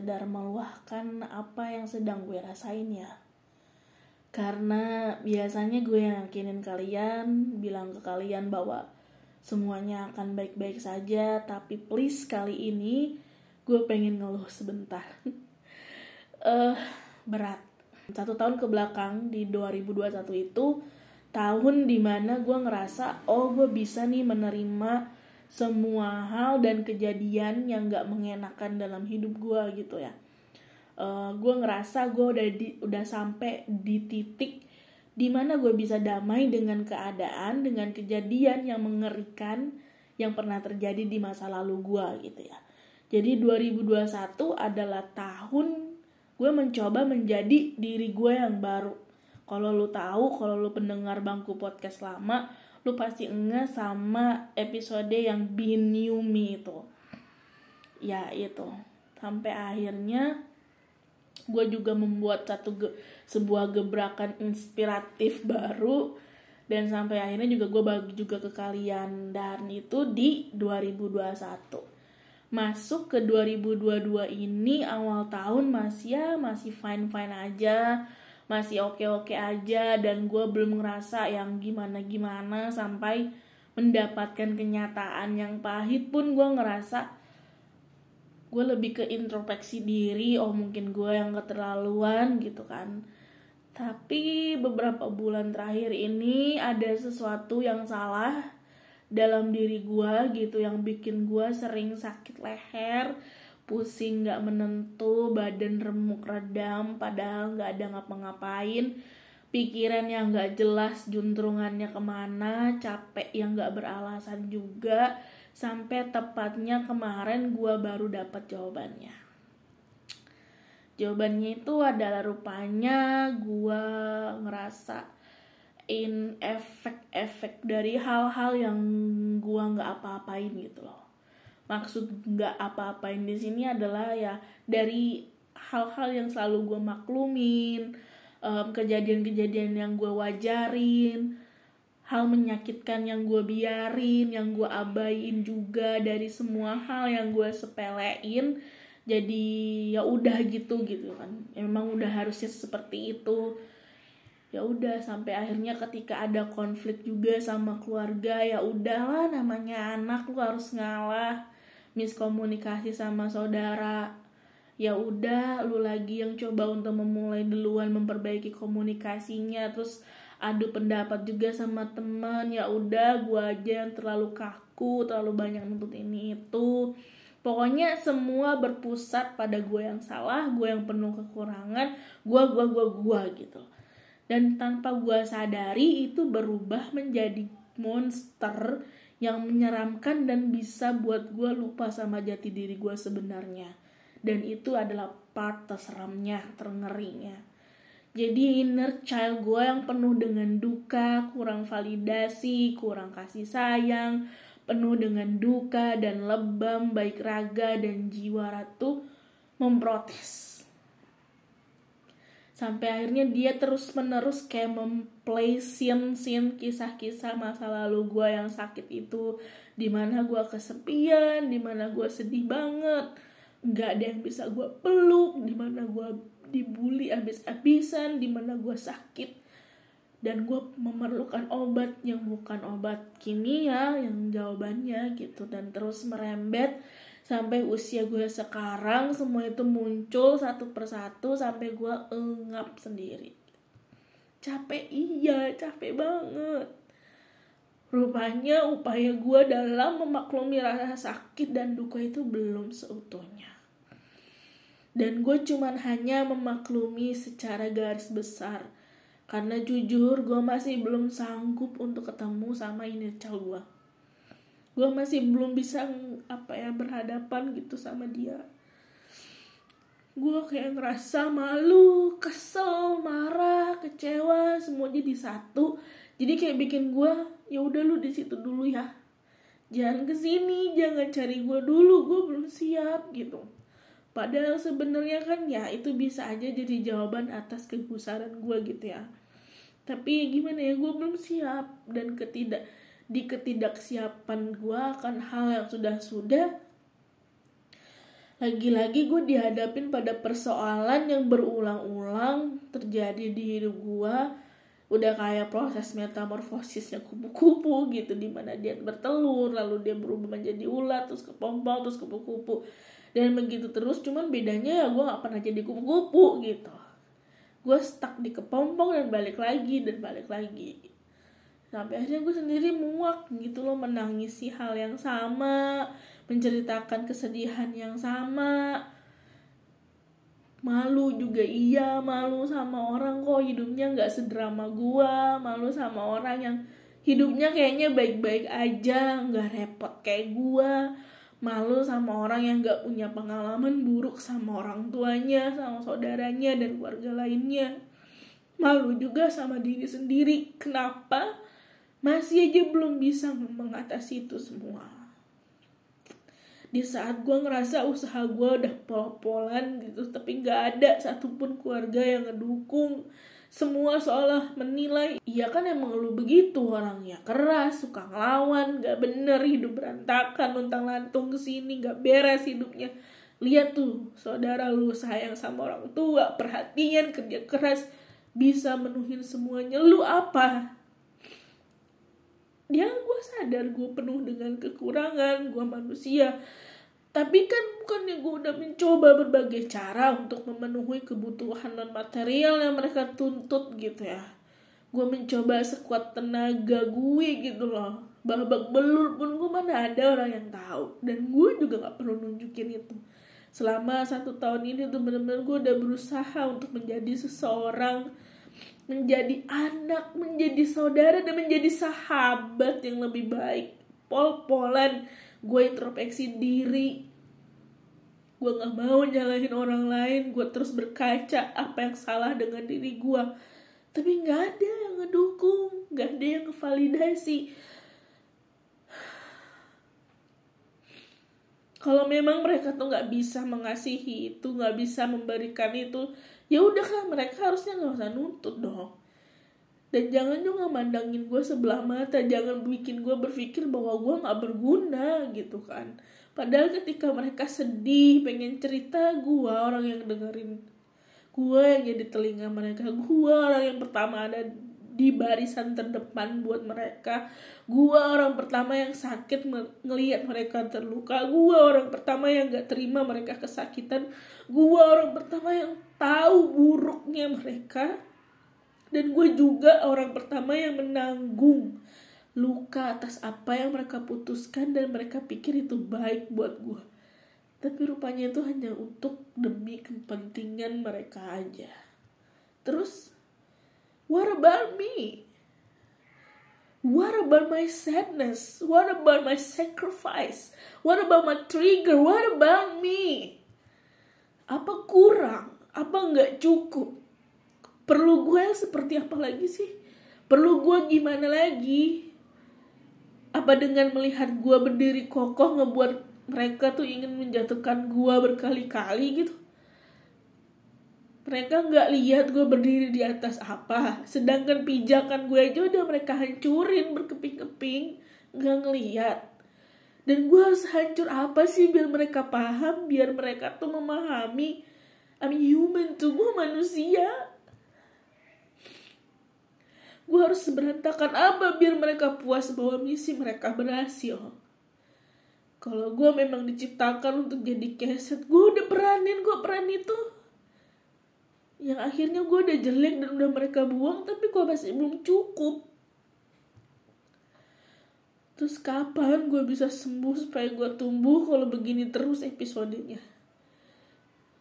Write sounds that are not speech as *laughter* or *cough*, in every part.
Sekedar meluahkan apa yang sedang gue rasain ya. Karena biasanya gue yang yakinin kalian, bilang ke kalian bahwa semuanya akan baik-baik saja, tapi please kali ini gue pengen ngeluh sebentar. *laughs* Eh uh, berat. Satu tahun ke belakang di 2021 itu tahun di mana gue ngerasa oh gue bisa nih menerima semua hal dan kejadian yang gak mengenakan dalam hidup gue gitu ya. Uh, gue ngerasa gue udah di, udah sampai di titik di mana gue bisa damai dengan keadaan dengan kejadian yang mengerikan yang pernah terjadi di masa lalu gue gitu ya. Jadi 2021 adalah tahun gue mencoba menjadi diri gue yang baru. Kalau lu tahu kalau lu pendengar bangku podcast lama lu pasti enggak sama episode yang Be New Me itu. Ya itu. Sampai akhirnya gue juga membuat satu ge sebuah gebrakan inspiratif baru. Dan sampai akhirnya juga gue bagi juga ke kalian. Dan itu di 2021 masuk ke 2022 ini awal tahun masih ya masih fine fine aja masih oke-oke aja dan gue belum ngerasa yang gimana-gimana sampai mendapatkan kenyataan yang pahit pun gue ngerasa gue lebih ke introspeksi diri oh mungkin gue yang keterlaluan gitu kan. Tapi beberapa bulan terakhir ini ada sesuatu yang salah dalam diri gue gitu yang bikin gue sering sakit leher pusing nggak menentu badan remuk redam padahal nggak ada ngapa-ngapain. Pikiran yang nggak jelas juntrungannya ke mana capek yang nggak beralasan juga. Sampai tepatnya kemarin gue baru dapat jawabannya. Jawabannya itu adalah rupanya gue ngerasa in efek-efek dari hal-hal yang gue nggak apa-apain gitu loh maksud nggak apa-apain di sini adalah ya dari hal-hal yang selalu gue maklumin kejadian-kejadian um, yang gue wajarin hal menyakitkan yang gue biarin yang gue abain juga dari semua hal yang gue sepelein jadi ya udah gitu gitu kan. Emang udah harusnya seperti itu. Ya udah sampai akhirnya ketika ada konflik juga sama keluarga ya udahlah namanya anak lu harus ngalah miskomunikasi sama saudara. Ya udah lu lagi yang coba untuk memulai duluan memperbaiki komunikasinya. Terus adu pendapat juga sama teman ya udah gua aja yang terlalu kaku terlalu banyak nuntut ini itu. Pokoknya semua berpusat pada gue yang salah gue yang penuh kekurangan gue gue gue gue gitu. Dan tanpa gue sadari itu berubah menjadi monster yang menyeramkan dan bisa buat gue lupa sama jati diri gue sebenarnya. Dan itu adalah part terseramnya terngerinya. Jadi inner child gue yang penuh dengan duka kurang validasi kurang kasih sayang penuh dengan duka dan lebam baik raga dan jiwa ratu memprotes sampai akhirnya dia terus menerus kayak memplay scene scene kisah-kisah masa lalu gue yang sakit itu. Di mana gue kesepian di mana gue sedih banget. Nggak ada yang bisa gue peluk di mana gue dibully abis-abisan di mana gue sakit. Dan gue memerlukan obat yang bukan obat kimia yang jawabannya gitu. Dan terus merembet sampai usia gue sekarang semua itu muncul satu persatu sampai gue engap sendiri. Capek iya capek banget. Rupanya upaya gue dalam memaklumi rasa sakit dan duka itu belum seutuhnya. Dan gue cuman hanya memaklumi secara garis besar. Karena jujur gue masih belum sanggup untuk ketemu sama initial gue gue masih belum bisa apa ya berhadapan gitu sama dia. Gue kayak ngerasa malu kesel marah kecewa semua jadi satu. Jadi kayak bikin gue ya udah lu di situ dulu ya. Jangan ke sini jangan cari gue dulu gue belum siap gitu. Padahal sebenarnya kan ya itu bisa aja jadi jawaban atas kegusaran gue gitu ya. Tapi gimana ya gue belum siap dan ketidak di ketidaksiapan gue akan hal yang sudah sudah lagi-lagi gue dihadapin pada persoalan yang berulang-ulang terjadi di hidup gue udah kayak proses metamorfosisnya kupu-kupu gitu di mana dia bertelur lalu dia berubah menjadi ulat terus kepompong terus kupu-kupu. Dan begitu terus cuman bedanya ya gue gak pernah jadi kupu-kupu gitu. Gue stuck di kepompong dan balik lagi dan balik lagi sampai akhirnya gue sendiri muak gitu loh menangisi hal yang sama menceritakan kesedihan yang sama. Malu juga iya malu sama orang kok hidupnya nggak sedrama gua malu sama orang yang hidupnya kayaknya baik-baik aja nggak repot kayak gua. Malu sama orang yang nggak punya pengalaman buruk sama orang tuanya sama saudaranya dan keluarga lainnya. Malu juga sama diri sendiri. Kenapa masih aja belum bisa mengatasi itu semua. Di saat gue ngerasa usaha gue udah pol-polan gitu tapi nggak ada satupun keluarga yang ngedukung semua seolah menilai. Iya kan emang lu begitu orangnya keras suka ngelawan gak bener hidup berantakan lontang lantung ke sini gak beres hidupnya. Lihat tuh saudara lu sayang sama orang tua perhatian kerja keras bisa menuhin semuanya. Lu apa ya gue sadar gue penuh dengan kekurangan gue manusia. Tapi kan bukannya gue udah mencoba berbagai cara untuk memenuhi kebutuhan non material yang mereka tuntut gitu ya. Gue mencoba sekuat tenaga gue gitu loh. Babak belur pun gue mana ada orang yang tahu. Dan gue juga gak perlu nunjukin itu. Selama satu tahun ini tuh bener-bener gue udah berusaha untuk menjadi seseorang menjadi anak, menjadi saudara, dan menjadi sahabat yang lebih baik. Pol-polan, gue introspeksi diri. Gue gak mau nyalahin orang lain, gue terus berkaca apa yang salah dengan diri gue. Tapi gak ada yang ngedukung, gak ada yang ngevalidasi. Kalau memang mereka tuh gak bisa mengasihi itu, gak bisa memberikan itu, ya udah kan mereka harusnya nggak usah nuntut dong. Dan jangan juga mandangin gue sebelah mata jangan bikin gue berpikir bahwa gue nggak berguna gitu kan. Padahal ketika mereka sedih pengen cerita gue orang yang dengerin. Gue yang jadi telinga mereka gue orang yang pertama ada di barisan terdepan buat mereka. Gue orang pertama yang sakit ngelihat mereka terluka. Gue orang pertama yang gak terima mereka kesakitan. Gue orang pertama yang tahu buruknya mereka. Dan gue juga orang pertama yang menanggung luka atas apa yang mereka putuskan dan mereka pikir itu baik buat gue tapi rupanya itu hanya untuk demi kepentingan mereka aja. Terus what about me What about my sadness? What about my sacrifice? What about my trigger? What about me? Apa kurang? Apa nggak cukup? Perlu gue seperti apa lagi sih? Perlu gue gimana lagi? Apa dengan melihat gue berdiri kokoh ngebuat mereka tuh ingin menjatuhkan gue berkali-kali gitu? Mereka nggak lihat gue berdiri di atas apa. Sedangkan pijakan gue aja udah mereka hancurin berkeping-keping. Nggak ngeliat dan gue harus hancur apa sih biar mereka paham biar mereka tuh memahami. I'm human tuh gue manusia. Gue harus berantakan apa biar mereka puas bahwa misi mereka berhasil. Kalau gue memang diciptakan untuk jadi keset gue udah beranin gue peran itu yang akhirnya gue udah jelek dan udah mereka buang tapi gue masih belum cukup. Terus kapan gue bisa sembuh supaya gue tumbuh kalau begini terus episodenya?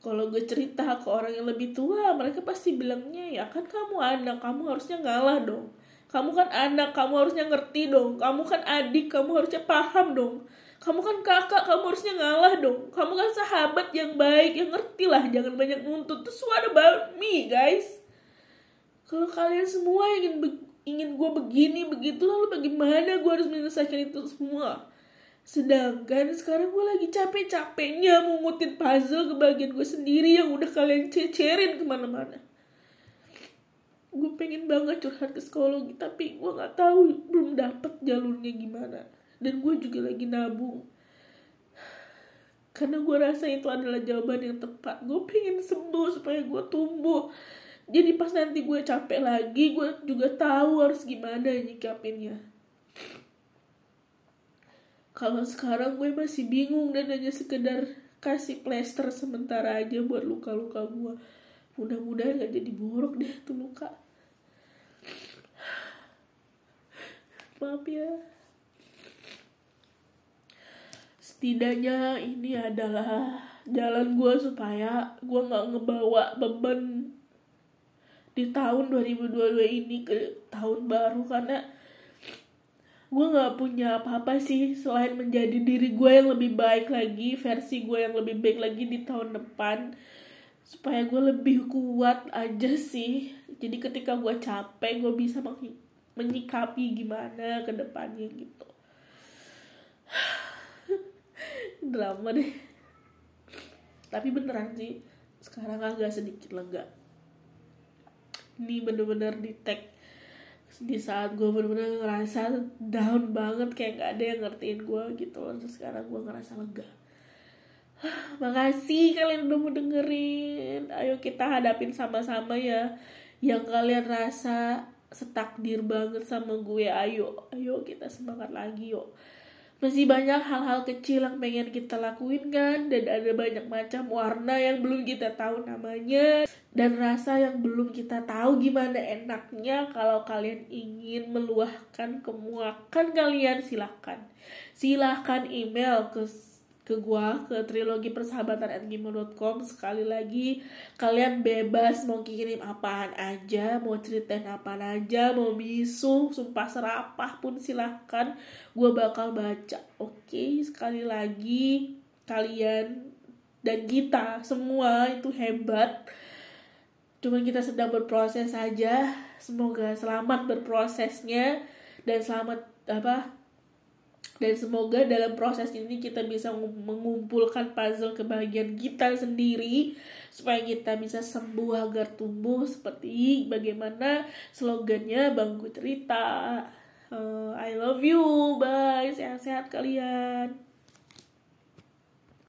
Kalau gue cerita ke orang yang lebih tua mereka pasti bilangnya ya kan kamu anak kamu harusnya ngalah dong. Kamu kan anak kamu harusnya ngerti dong. Kamu kan adik kamu harusnya paham dong kamu kan kakak kamu harusnya ngalah dong. Kamu kan sahabat yang baik yang ngerti lah. Jangan banyak nuntut. Terus what about me guys. Kalau kalian semua ingin ingin gue begini begitu lalu bagaimana gue harus menyelesaikan itu semua? Sedangkan sekarang gue lagi capek-capeknya mengutin puzzle ke bagian gue sendiri yang udah kalian cecerin ke mana-mana. Gue pengen banget curhat ke psikologi tapi gue gak tahu belum dapet jalurnya gimana. Dan gue juga lagi nabung. Karena gue rasa itu adalah jawaban yang tepat. Gue pengen sembuh supaya gue tumbuh. Jadi pas nanti gue capek lagi, gue juga tahu harus gimana nyikapinnya kalau sekarang gue masih bingung dan hanya sekedar kasih plester sementara aja buat luka-luka gue mudah-mudahan gak jadi buruk deh tuh luka maaf ya setidaknya ini adalah jalan gue supaya gue nggak ngebawa beban di tahun 2022 ini ke tahun baru. Karena gue nggak punya apa-apa sih selain menjadi diri gue yang lebih baik lagi versi gue yang lebih baik lagi di tahun depan. Supaya gue lebih kuat aja sih. Jadi ketika gue capek gue bisa menyikapi gimana ke depannya gitu drama deh. Tapi beneran sih sekarang agak sedikit lega. Ini bener-bener di tag di saat gue bener-bener ngerasa down banget kayak gak ada yang ngertiin gue gitu. Terus sekarang gue ngerasa lega. Makasih kalian udah mau dengerin. Ayo kita hadapin sama-sama ya. Yang kalian rasa setakdir banget sama gue ayo. Ayo kita semangat lagi yuk masih banyak hal-hal kecil yang pengen kita lakuin kan? Dan ada banyak macam warna yang belum kita tahu namanya. Dan rasa yang belum kita tahu gimana enaknya kalau kalian ingin meluahkan kemuakan kalian silahkan. Silahkan email ke ke gua ke trilogi persahabatan at gmail.com sekali lagi kalian bebas mau kirim apaan aja mau ceritain apaan aja mau bisu sumpah serapah pun silahkan gua bakal baca. Oke sekali lagi kalian dan kita semua itu hebat. Cuman kita sedang berproses saja semoga selamat berprosesnya dan selamat apa dan semoga dalam proses ini kita bisa mengumpulkan puzzle kebahagiaan kita sendiri supaya kita bisa sembuh agar tumbuh seperti bagaimana slogannya Bangku Cerita. Uh, I love you, bye, sehat-sehat kalian.